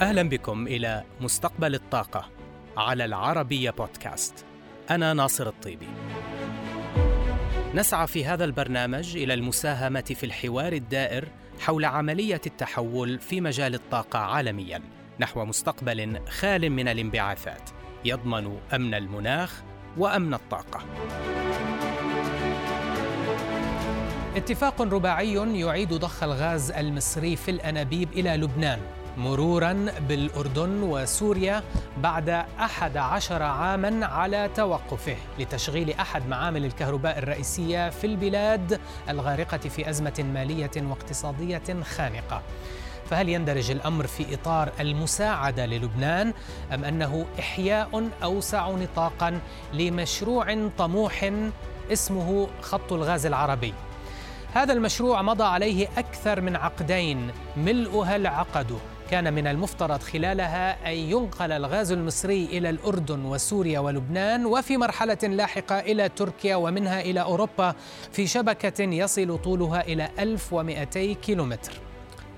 أهلا بكم إلى مستقبل الطاقة على العربية بودكاست. أنا ناصر الطيبي. نسعى في هذا البرنامج إلى المساهمة في الحوار الدائر حول عملية التحول في مجال الطاقة عالميا نحو مستقبل خال من الانبعاثات يضمن أمن المناخ وأمن الطاقة. اتفاق رباعي يعيد ضخ الغاز المصري في الأنابيب إلى لبنان. مرورا بالأردن وسوريا بعد أحد عشر عاما على توقفه لتشغيل أحد معامل الكهرباء الرئيسية في البلاد الغارقة في أزمة مالية واقتصادية خانقة. فهل يندرج الأمر في إطار المساعدة للبنان أم أنه إحياء أوسع نطاقا لمشروع طموح اسمه خط الغاز العربي؟ هذا المشروع مضى عليه أكثر من عقدين ملؤها العقد. كان من المفترض خلالها أن ينقل الغاز المصري إلى الأردن وسوريا ولبنان وفي مرحلة لاحقة إلى تركيا ومنها إلى أوروبا في شبكة يصل طولها إلى 1200 كيلومتر.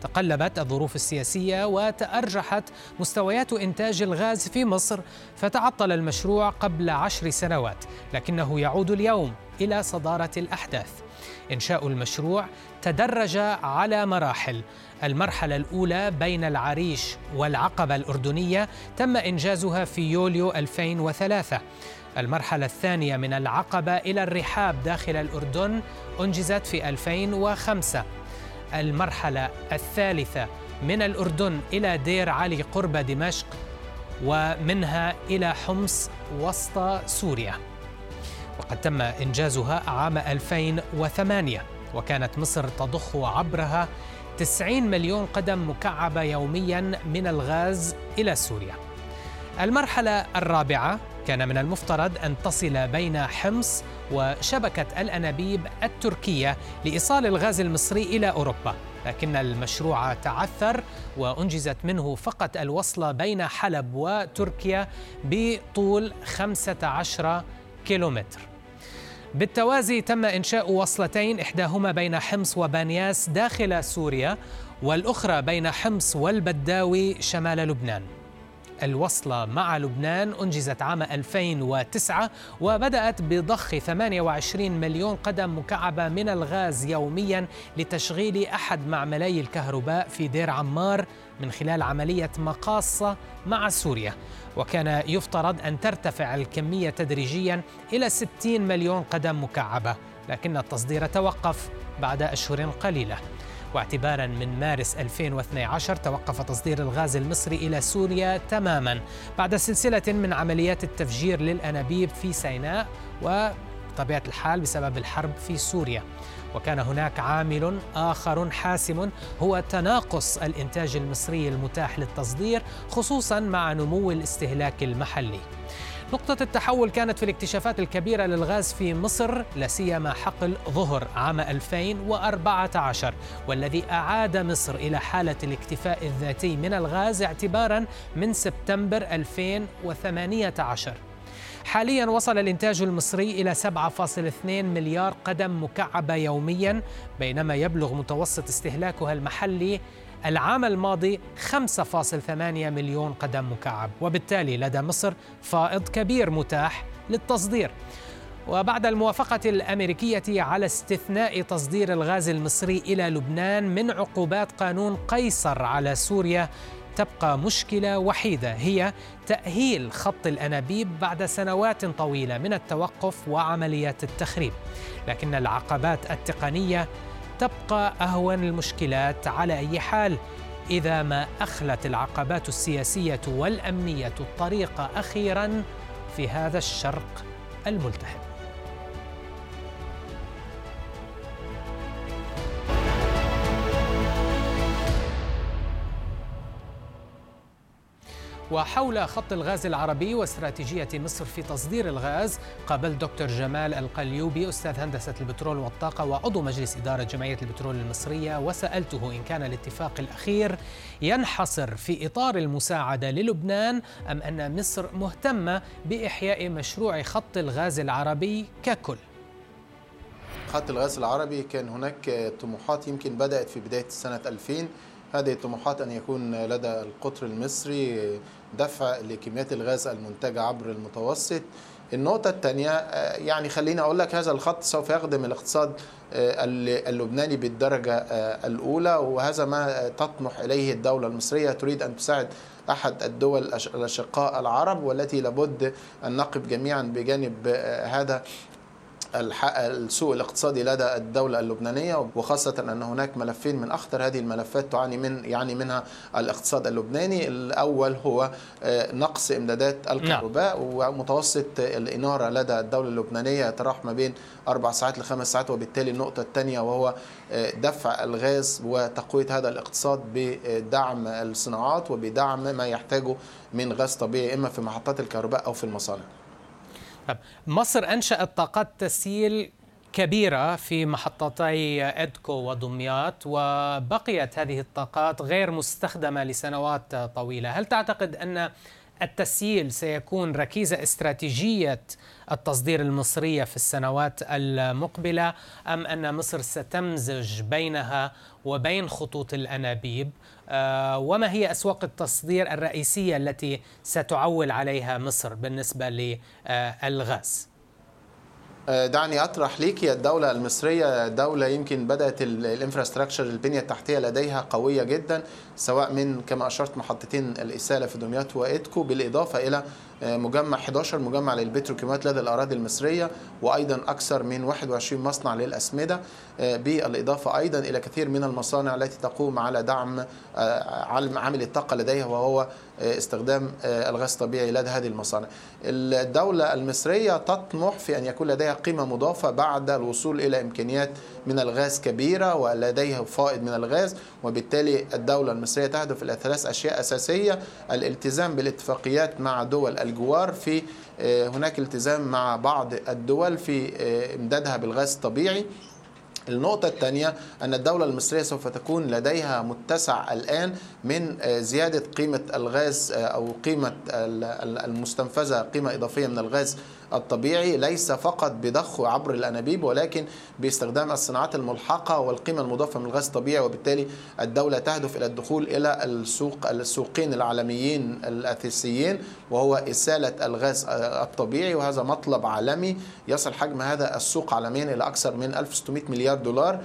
تقلبت الظروف السياسية وتأرجحت مستويات إنتاج الغاز في مصر فتعطل المشروع قبل عشر سنوات لكنه يعود اليوم إلى صدارة الأحداث. إنشاء المشروع تدرج على مراحل. المرحلة الأولى بين العريش والعقبة الأردنية تم إنجازها في يوليو 2003 المرحلة الثانية من العقبة إلى الرحاب داخل الأردن أنجزت في 2005 المرحلة الثالثة من الأردن إلى دير علي قرب دمشق ومنها إلى حمص وسط سوريا. وقد تم إنجازها عام 2008 وكانت مصر تضخ عبرها 90 مليون قدم مكعبة يوميا من الغاز إلى سوريا. المرحلة الرابعة كان من المفترض أن تصل بين حمص وشبكة الأنابيب التركية لإيصال الغاز المصري إلى أوروبا لكن المشروع تعثر وأنجزت منه فقط الوصلة بين حلب وتركيا بطول 15 كيلومتر. بالتوازي تم إنشاء وصلتين إحداهما بين حمص وبانياس داخل سوريا والأخرى بين حمص والبداوي شمال لبنان. الوصلة مع لبنان أنجزت عام 2009 وبدأت بضخ 28 مليون قدم مكعبة من الغاز يوميا لتشغيل أحد معملي الكهرباء في دير عمار من خلال عملية مقاصة مع سوريا. وكان يفترض أن ترتفع الكمية تدريجيا إلى 60 مليون قدم مكعبة لكن التصدير توقف بعد أشهر قليلة. واعتبارا من مارس 2012 توقف تصدير الغاز المصري إلى سوريا تماما بعد سلسلة من عمليات التفجير للأنابيب في سيناء وبطبيعه الحال بسبب الحرب في سوريا. وكان هناك عامل آخر حاسم هو تناقص الإنتاج المصري المتاح للتصدير خصوصا مع نمو الاستهلاك المحلي. نقطة التحول كانت في الاكتشافات الكبيرة للغاز في مصر لا سيما حقل ظهر عام 2014 والذي أعاد مصر إلى حالة الاكتفاء الذاتي من الغاز اعتبارا من سبتمبر 2018 حاليا وصل الإنتاج المصري إلى 7.2 مليار قدم مكعبة يوميا بينما يبلغ متوسط استهلاكها المحلي العام الماضي 5.8 مليون قدم مكعب. وبالتالي لدى مصر فائض كبير متاح للتصدير. وبعد الموافقة الأمريكية على استثناء تصدير الغاز المصري إلى لبنان من عقوبات قانون قيصر على سوريا تبقى مشكلة وحيدة هي تأهيل خط الأنابيب بعد سنوات طويلة من التوقف وعمليات التخريب. لكن العقبات التقنية تبقى أهون المشكلات على أي حال إذا ما أخلت العقبات السياسية والأمنية الطريق أخيرا في هذا الشرق الملتهب وحول خط الغاز العربي واستراتيجية مصر في تصدير الغاز قابلت دكتور جمال القليوبي أستاذ هندسة البترول والطاقة وعضو مجلس إدارة جمعية البترول المصرية. وسألته إن كان الاتفاق الأخير ينحصر في إطار المساعدة للبنان أم أن مصر مهتمة بإحياء مشروع خط الغاز العربي ككل. خط الغاز العربي كان هناك طموحات يمكن بدأت في بداية سنة 2000 هذه الطموحات أن يكون لدى القطر المصري دفع لكميات الغاز المنتجة عبر المتوسط. النقطة الثانية يعني خليني أقول لك هذا الخط سوف يخدم الاقتصاد اللبناني بالدرجة الأولى وهذا ما تطمح إليه الدولة المصرية. تريد أن تساعد أحد الدول الأشقاء العرب والتي لابد أن نقف جميعا بجانب هذا السوق الاقتصادي لدى الدولة اللبنانية وخاصة أن هناك ملفين من أخطر هذه الملفات تعاني من يعني منها الاقتصاد اللبناني. الأول هو نقص إمدادات الكهرباء ومتوسط الإنارة لدى الدولة اللبنانية يتراوح ما بين أربع ساعات لخمس ساعات وبالتالي النقطة الثانية وهو دفع الغاز وتقوية هذا الاقتصاد بدعم الصناعات وبدعم ما يحتاجه من غاز طبيعي إما في محطات الكهرباء أو في المصانع. مصر أنشأت طاقات تسييل كبيرة في محطتي إدكو ودمياط وبقيت هذه الطاقات غير مستخدمة لسنوات طويلة. هل تعتقد أن التسييل سيكون ركيزة استراتيجية التصدير المصرية في السنوات المقبلة أم أن مصر ستمزج بينها وبين خطوط الأنابيب وما هي أسواق التصدير الرئيسية التي ستعول عليها مصر بالنسبة للغاز؟ دعني أطرح ليك. يا الدولة المصرية دولة يمكن بدأت الإنفراستراكشر البنية التحتية لديها قوية جدا سواء من كما أشرت محطتين الإسالة في دمياط وادكو بالإضافة إلى مجمع 11 مجمع للبتروكيماويات لدى الأراضي المصرية وأيضا أكثر من 21 مصنع للأسمدة بالإضافة أيضا إلى كثير من المصانع التي تقوم على دعم عامل الطاقة لديها وهو استخدام الغاز الطبيعي لدى هذه المصانع. الدولة المصرية تطمح في أن يكون لديها قيمة مضافة بعد الوصول إلى إمكانيات من الغاز كبيرة ولديها فائض من الغاز وبالتالي الدولة المصرية تهدف إلى ثلاث أشياء أساسية الالتزام بالاتفاقيات مع دول الجوار في هناك التزام مع بعض الدول في إمدادها بالغاز الطبيعي. النقطة الثانية أن الدولة المصرية سوف تكون لديها متسع الآن من زيادة قيمة الغاز أو قيمة المستنفذة قيمة إضافية من الغاز الطبيعي ليس فقط بضخه عبر الأنابيب ولكن باستخدام الصناعات الملحقة والقيمة المضافة من الغاز الطبيعي وبالتالي الدولة تهدف إلى الدخول إلى السوق السوقين العالميين الاساسيين وهو إسالة الغاز الطبيعي وهذا مطلب عالمي يصل حجم هذا السوق عالميا إلى أكثر من 1600 مليار دولار.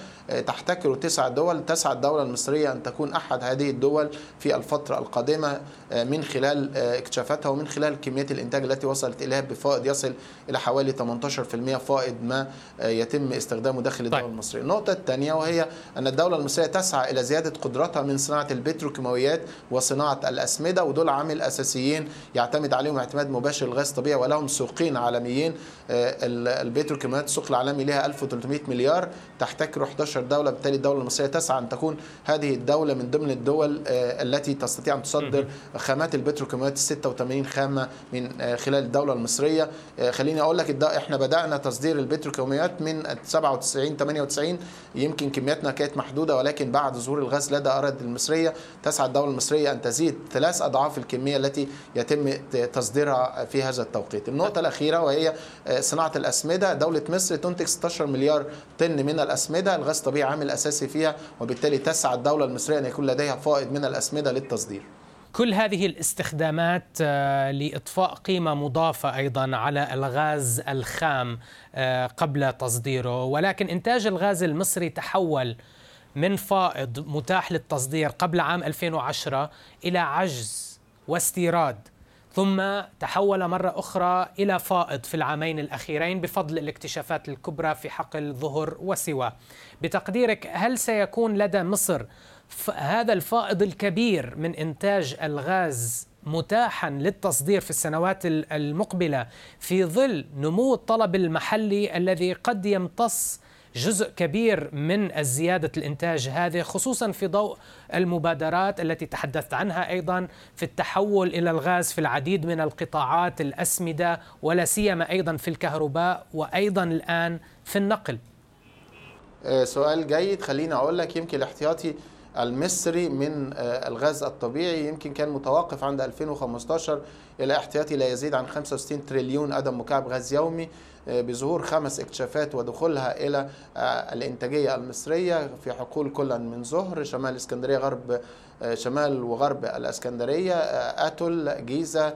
تحتكر تسع دول تسعى الدولة المصرية أن تكون أحد هذه الدول في الفترة القادمة من خلال اكتشافاتها ومن خلال كميات الإنتاج التي وصلت إليها بفائض يصل إلى حوالي 18% فائض ما يتم استخدامه داخل الدولة طيب. المصرية. النقطة الثانية وهي أن الدولة المصرية تسعى إلى زيادة قدرتها من صناعة البتروكيماويات وصناعة الأسمدة ودول عامل أساسيين يعتمد عليهم اعتماد مباشر الغاز الطبيعي ولهم سوقين عالميين البتروكيماويات السوق العالمي لها 1300 مليار تحتكر 11 دولة بالتالي الدولة المصرية تسعى أن تكون هذه الدولة من ضمن الدول التي تستطيع أن تصدر خامات البتروكيماويات 86 خامة من خلال الدولة المصرية خليني أقول لك إحنا بدأنا تصدير البتروكيماويات من 97 98 يمكن كمياتنا كانت محدودة ولكن بعد ظهور الغاز لدى اراضي المصرية تسعى الدولة المصرية أن تزيد ثلاث أضعاف الكمية التي يتم تصديرها في هذا التوقيت. النقطة الأخيرة وهي صناعة الأسمدة، دولة مصر تنتج 16 مليار طن من الأسمدة، الغاز الطبيعي عامل أساسي فيها وبالتالي تسعى الدولة المصرية أن يكون لديها فائض من الأسمدة للتصدير. كل هذه الاستخدامات لإطفاء قيمة مضافة أيضا على الغاز الخام قبل تصديره. ولكن إنتاج الغاز المصري تحول من فائض متاح للتصدير قبل عام 2010 إلى عجز واستيراد. ثم تحول مرة أخرى إلى فائض في العامين الأخيرين بفضل الاكتشافات الكبرى في حقل ظهر وسوى. بتقديرك هل سيكون لدى مصر هذا الفائض الكبير من إنتاج الغاز متاحا للتصدير في السنوات المقبلة في ظل نمو الطلب المحلي الذي قد يمتص جزء كبير من الزيادة الإنتاج هذه خصوصا في ضوء المبادرات التي تحدثت عنها أيضا في التحول إلى الغاز في العديد من القطاعات الأسمدة ولا سيما أيضا في الكهرباء وأيضا الآن في النقل. سؤال جيد. خليني أقول لك يمكن الاحتياطي المصري من الغاز الطبيعي يمكن كان متوقف عند 2015 إلى احتياطي لا يزيد عن 65 تريليون قدم مكعب غاز يومي بظهور خمس اكتشافات ودخولها إلى الإنتاجية المصرية في حقول كل من زهر شمال إسكندرية غرب شمال وغرب الإسكندرية آتول جيزة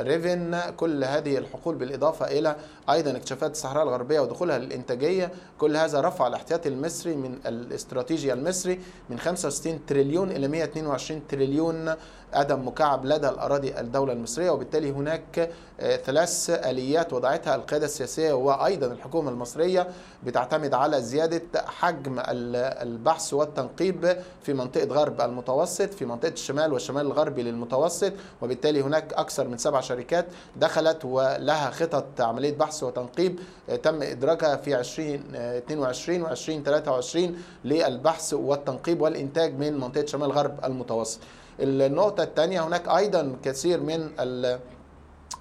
ريفن كل هذه الحقول بالإضافة إلى أيضا اكتشافات الصحراء الغربية ودخولها للإنتاجية. كل هذا رفع الاحتياطي المصري من الاستراتيجي المصري من 65 تريليون إلى 122 تريليون قدم مكعب لدى الأراضي الدولة المصرية. وبالتالي هناك ثلاث آليات وضعتها القيادة السياسية وأيضا الحكومة المصرية بتعتمد على زيادة حجم البحث والتنقيب في منطقة غرب المتوسط في منطقة الشمال والشمال الغربي للمتوسط. وبالتالي هناك أكثر من سبع شركات دخلت ولها خطط عملية بحث وتنقيب تم إدراجها في 2022 و 2023 للبحث والتنقيب والإنتاج من منطقة شمال غرب المتوسط. النقطة الثانية هناك أيضا كثير من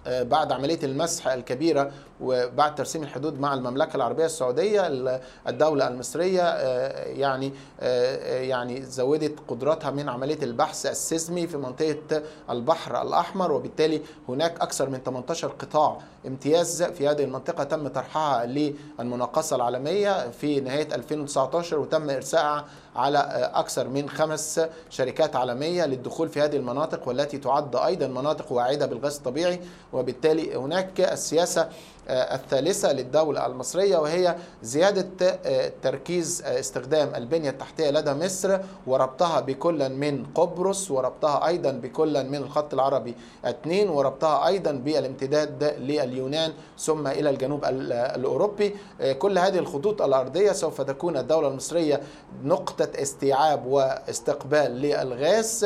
بعد عملية المسح الكبيرة وبعد ترسيم الحدود مع المملكة العربية السعودية الدولة المصرية يعني يعني زودت قدراتها من عملية البحث السيزمي في منطقة البحر الأحمر وبالتالي هناك أكثر من 18 قطاع امتياز في هذه المنطقة تم طرحها للمناقصة العالمية. في نهاية 2019 وتم إرسائها على أكثر من خمس شركات عالمية للدخول في هذه المناطق والتي تعد أيضا مناطق واعدة بالغاز الطبيعي. وبالتالي هناك السياسة الثالثة للدولة المصرية وهي زيادة تركيز استخدام البنية التحتية لدى مصر وربطها بكل من قبرص وربطها أيضا بكل من الخط العربي اثنين وربطها أيضا بالامتداد لليونان ثم إلى الجنوب الأوروبي. كل هذه الخطوط الأرضية سوف تكون الدولة المصرية نقطة استيعاب واستقبال للغاز.